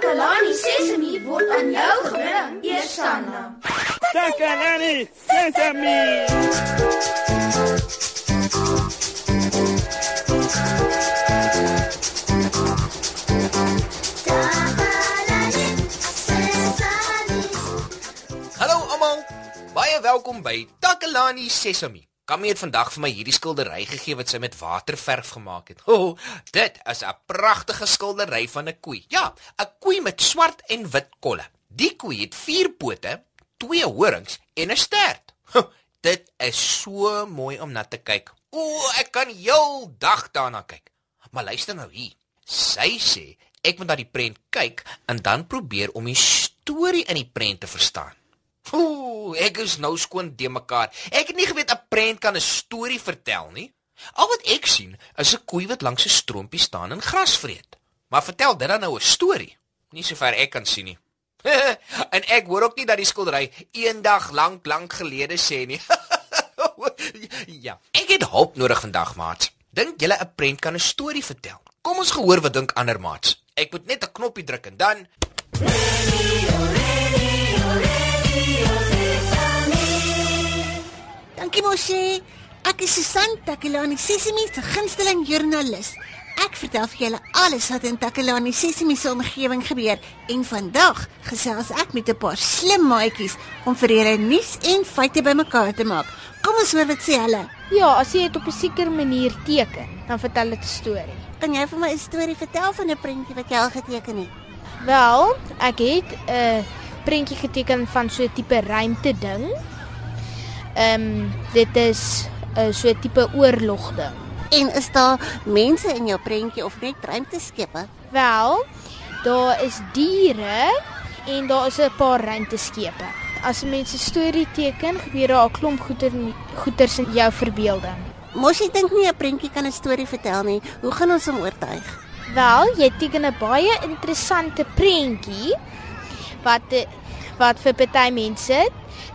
Takalani Sesemi word aan jou gebring, Eersanna. Takalani Sesemi. Hallo almal. Baie welkom by Takalani Sesemi. Kammy het vandag vir my hierdie skildery gegee wat sy met waterverf gemaak het. O, oh, dit is 'n pragtige skildery van 'n koei. Ja, 'n koei met swart en wit kolle. Die koei het vier pote, twee horings en 'n stert. Huh, dit is so mooi om na te kyk. O, oh, ek kan heel dag daarna kyk. Maar luister nou hier. Sy sê ek moet na die prent kyk en dan probeer om die storie in die prent te verstaan. Ooh, ek is nou skoon de mekaar. Ek het nie geweet 'n prent kan 'n storie vertel nie. Al wat ek sien is 'n koei wat langs 'n stroompie staan en gras vreet. Maar vertel dit dan nou 'n storie? Nie sover ek kan sien nie. en ek hoor ook nie dat die skildery eendag lank lank gelede sê nie. ja, ek het hulp nodig vandag, maat. Dink julle 'n prent kan 'n storie vertel? Kom ons gehoor wat dink ander maats. Ek moet net 'n knoppie druk en dan Dankie Moshi. Ek is Susan Takelani Sesimi se gunsteling joernalis. Ek vertel vir julle alles wat in Takelani Sesimi se omgewing gebeur en vandag gesels ek met 'n paar slim maatjies om vir julle nuus en feite bymekaar te maak. Kom ons hoor wat sê hulle. Ja, as jy dit op 'n sekere manier teken, dan vertel dit 'n storie. Kan jy vir my 'n storie vertel van 'n prentjie wat jy al geteken het? Wel, ek het 'n uh, prentjie geteken van so 'n tipe ruimte ding. Ehm um, dit is 'n uh, so 'n tipe oorlog ding. En is daar mense in jou prentjie of net ruimteskepe? Wel, daar is diere en daar is 'n paar ruimteskepe. As mense storie teken, gebeur daar 'n klomp goeie goeters in jou verbeelding. Mos ek dink nie 'n prentjie kan 'n storie vertel nie. Hoe gaan ons hom oortuig? Wel, jy teken 'n baie interessante prentjie wat wat vir party mense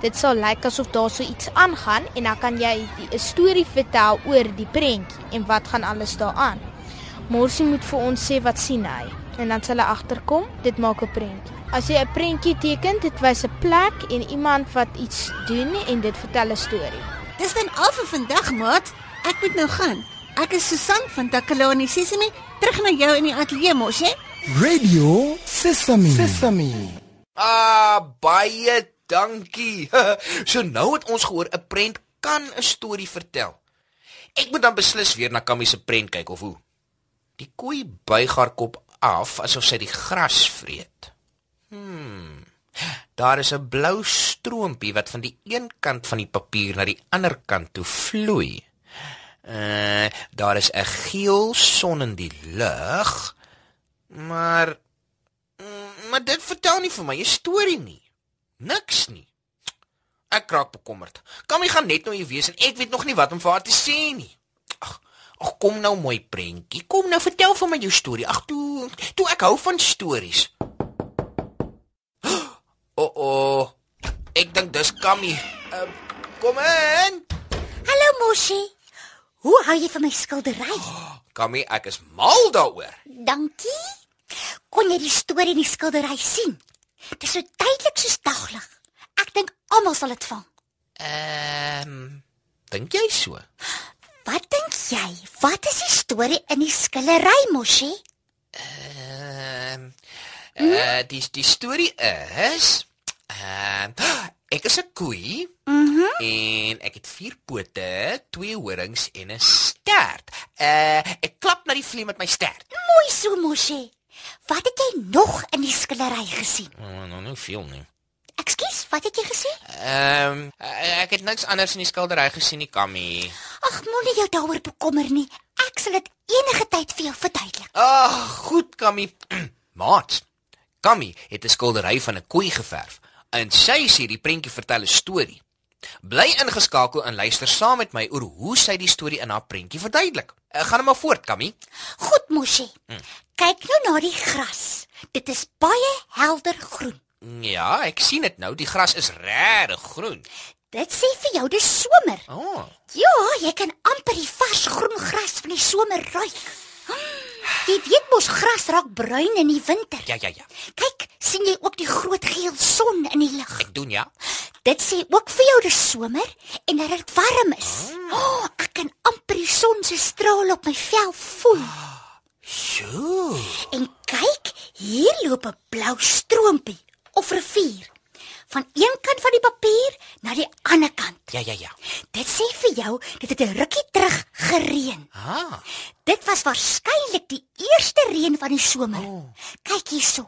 dit sal lyk asof daar so iets aangaan en dan kan jy 'n storie vertel oor die prentjie en wat gaan alles daaraan. Morsie moet vir ons sê wat sien hy en dan sal hy agterkom, dit maak 'n prentjie. As jy 'n prentjie teken, dit wys 'n plek en iemand wat iets doen en dit vertel 'n storie. Dis dan al vir vandag, maat. Ek moet nou gaan. Ek is Susan van Takalani Sesimi, terug na jou in die ateljee mos, hè? Radio Sesame. Sesame. Ah, baie dankie. so nou het ons gehoor 'n prent kan 'n storie vertel. Ek moet dan beslis weer na Kammy se prent kyk of hoe. Die koei buig haar kop af asof sy die gras vreet. Hmm. Daar is 'n blou stroompie wat van die een kant van die papier na die ander kant toe vloei. Uh, daar is 'n geel son in die lug. Maar maar dit vertel nie vir my 'n storie nie. Niks nie. Ek kraak bekommerd. My gaan net nou hier wees en ek weet nog nie wat om vir haar te sê nie. Ag, ag kom nou mooi prentjie. Kom nou vertel vir my jou storie. Ag toe, toe ek hou van stories. O, oh, oh. Ek dink dis Kammy. Uh, kom in. Hallo Moshi. Hoe hou jy van my skildery? Kammy, ek is mal daaroor. Dankie. Kon jy die storie in die skildery sien? Dit is so duidelik soos daglig. Ek dink almal sal dit vang. Ehm, um, dink jy so? Wat dink jy? Wat is die storie in die skillery, Moshi? Ehm, uh, uh, die die storie is ehm uh, ek is 'n koei. Mm en ek het vier pote, twee horings en 'n stert. Uh, ek klap na die vlieg met my stert. Mooi so, Moshi. Wat het jy nog in die skillery gesien? Oh, nou nou veel nie. Ekskuus, wat het jy gesien? Ehm um, ek het niks anders in die skildery gesien nie, Kammy. Ag, moenie jou daaroor bekommer nie. Ek sal dit enige tyd vir jou verduidelik. Ag, goed, Kammy. Maat. Kammy het 'n skildery van 'n koei geverf en sy sê die prentjie vertel 'n storie. Bly ingeskakel en luister saam met my oor hoe sy die storie in haar prentjie verduidelik. Ek gaan net maar voort, Kammy. Goed, Moshi. Hmm. Kyk nou na die gras. Dit is baie helder groen. Ja, ek sien dit nou. Die gras is regtig groen. Dit sê vir jou dis somer. O. Oh. Ja, jy kan amper die vars groen gras van die somer ruik. Jy weet mos gras raak bruin in die winter. Ja, ja, ja. Kyk, sien jy ook die groot geel son in die lug? Ek doen ja. Dit sê ook vir jou dis somer en dat dit warm is. Oh, ek kan amper die son se straal op my vel voel. Sjoe. En kyk, hier loop 'n blou stroompie of rivier van een kant van die papier na die ander kant. Ja, ja, ja. Dit sê vir jou dit het 'n rukkie terug gereën. Ah. Dit was waarskynlik die eerste reën van die somer. Oh. Kyk hierso.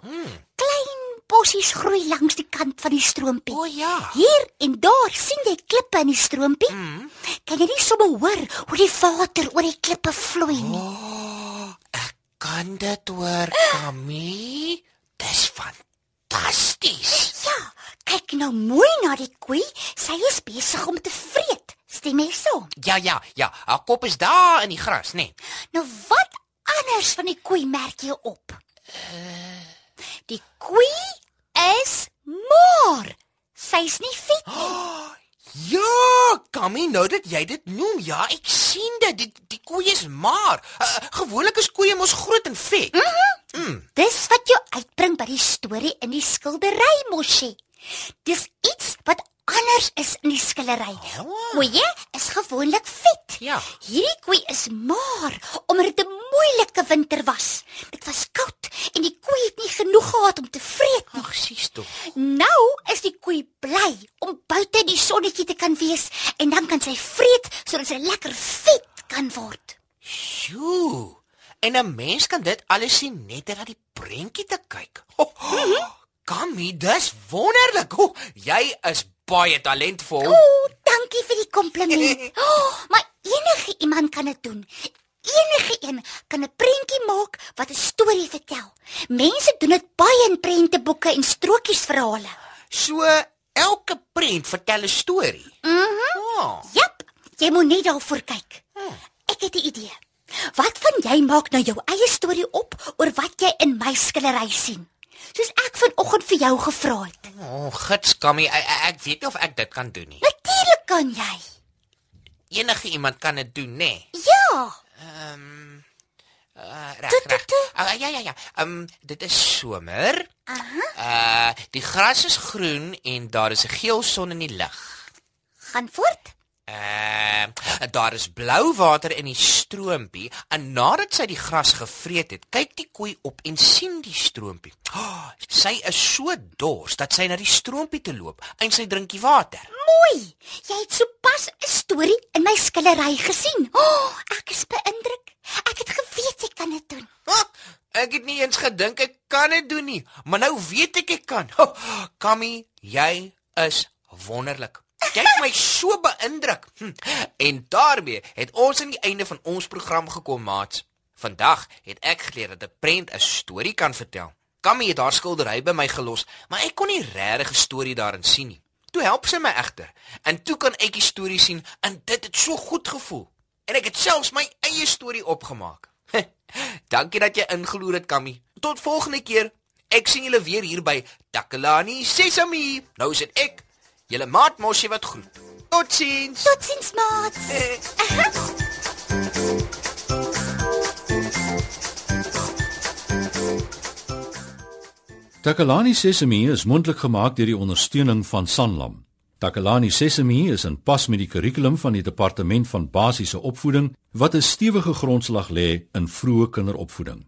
Klein bossies groei langs die kant van die stroompie. O ja. Hier en daar sien jy klippe in die stroompie. Mm. Kan jy nie sommer hoor hoe die water oor die klippe vloei nie? Kan dit hoor, Kami? Dis fantasties. Kyk nou mooi na die koei. Sy is besig om te vreet. Stem jy so? Ja, ja, ja. Haar kop is daar in die gras, né? Nee. Nou wat anders van die koei merk jy op? Die koei is maar sy's nie vet nie. Ja, Kami, nou dat jy dit noem, ja, ek sien dit. Die, die koei is maar. Uh, gewoonlik is koeie mos groot en vet. Dis wat jou uitbring by die storie in die skildery mosie. Dis iets wat anders is in die skillery. Oh. Koeie is gewoonlik vet. Ja. Hierdie koei is maar omdat dit 'n moeilike winter was. Dit was koud en die koei het nie genoeg gehad om te vreet nie. Ag, sies tog. Nou is die koei bly om buite die sonnetjie te kan wees en dan kan sy vreet sodat sy lekker vet kan word. Sjoe. En 'n mens kan dit alles sien net deur na die prentjie te kyk. Oh, oh, Kami, dis wonderlik. Oh, jy is baie talentvol. Ooh, dankie vir die kompliment. Oh, maar enige iemand kan dit doen. Enige een kan 'n prentjie maak wat 'n storie vertel. Mense doen dit baie in prenteboeke en strokiesverhale. So elke prent vertel 'n storie. Mhm. Oh. Jap, jy moet net daarvoor kyk. Ek het 'n idee. Wat van jy maak nou jou eie storie op oor wat jy in my skillery sien? Soos ek vanoggend vir jou gevra het. Oh, gits Kami, ek, ek weet nie of ek dit kan doen nie. Natuurlik kan jy. Enige iemand kan dit doen, né? Nee. Ja. Ehm uh, reg, reg. Uh, ja, ja, ja. Ehm um, dit is somer. Aha. Uh die gras is groen en daar is 'n geel son in die lug. Gaan voort. Uh daar is blou water in die stroompie en nadat sy die gras gevreet het, kyk die koei op en sien die stroompie. Oh, sy is so dors dat sy na die stroompie toe loop en sy drink die water. Mooi. Jy het sopas 'n storie in my skillery gesien. O, oh, ek is beïndruk. Ek het geweet jy kan dit doen. Ha, ek het nie eens gedink ek kan dit doen nie, maar nou weet ek ek kan. Oh, Kami, jy is wonderlik. Jy het my so beïndruk. Hm. En daarmee het ons aan die einde van ons program gekom, maats. Vandag het ek geleer dat 'n prent 'n storie kan vertel. Kami het haar skildery by my gelos, maar ek kon nie regtig 'n storie daarin sien nie. Toe help sy my egter. En toe kan ek die storie sien en dit het so goed gevoel. En ek het selfs my eie storie opgemaak. Dankie dat jy ingeloer het, Kami. Tot volgende keer. Ek sien julle weer hier by Takalani Sesami. Nou is dit ek, julle maat Moshi wat groet. Totsiens. Totsiens, maat. Takalani Sesemi is mondelik gemaak deur die ondersteuning van Sanlam. Takalani Sesemi is in pas met die kurrikulum van die Departement van Basiese Opvoeding wat 'n stewige grondslag lê in vroeë kinderopvoeding.